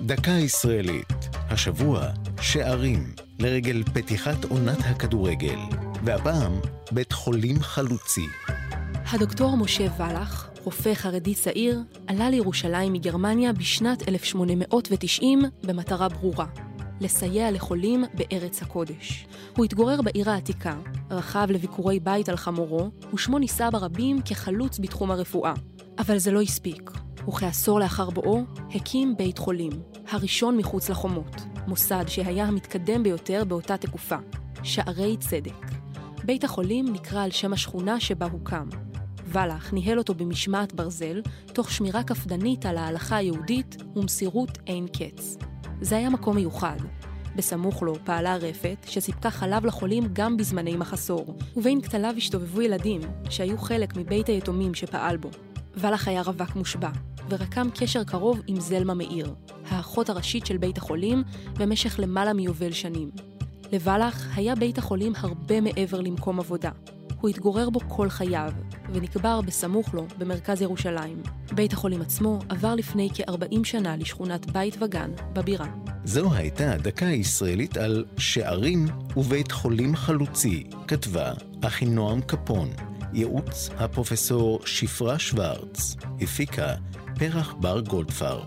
דקה ישראלית, השבוע שערים לרגל פתיחת עונת הכדורגל, והפעם בית חולים חלוצי. הדוקטור משה ולח, רופא חרדי צעיר, עלה לירושלים מגרמניה בשנת 1890 במטרה ברורה, לסייע לחולים בארץ הקודש. הוא התגורר בעיר העתיקה, רכב לביקורי בית על חמורו, ושמו נישא ברבים כחלוץ בתחום הרפואה. אבל זה לא הספיק. וכעשור לאחר בואו, הקים בית חולים, הראשון מחוץ לחומות, מוסד שהיה המתקדם ביותר באותה תקופה, שערי צדק. בית החולים נקרא על שם השכונה שבה הוקם. ולח ניהל אותו במשמעת ברזל, תוך שמירה קפדנית על ההלכה היהודית ומסירות אין קץ. זה היה מקום מיוחד. בסמוך לו פעלה רפת, שסיפקה חלב לחולים גם בזמני מחסור, ובין כתליו השתובבו ילדים, שהיו חלק מבית היתומים שפעל בו. ולח היה רווק מושבע, ורקם קשר קרוב עם זלמה מאיר, האחות הראשית של בית החולים, במשך למעלה מיובל שנים. לבלח היה בית החולים הרבה מעבר למקום עבודה. הוא התגורר בו כל חייו, ונקבר בסמוך לו במרכז ירושלים. בית החולים עצמו עבר לפני כ-40 שנה לשכונת בית וגן בבירה. זו הייתה דקה ישראלית על שערים ובית חולים חלוצי, כתבה אחינועם קפון, ייעוץ הפרופסור שפרה שוורץ, הפיקה פרח בר גולדפרב.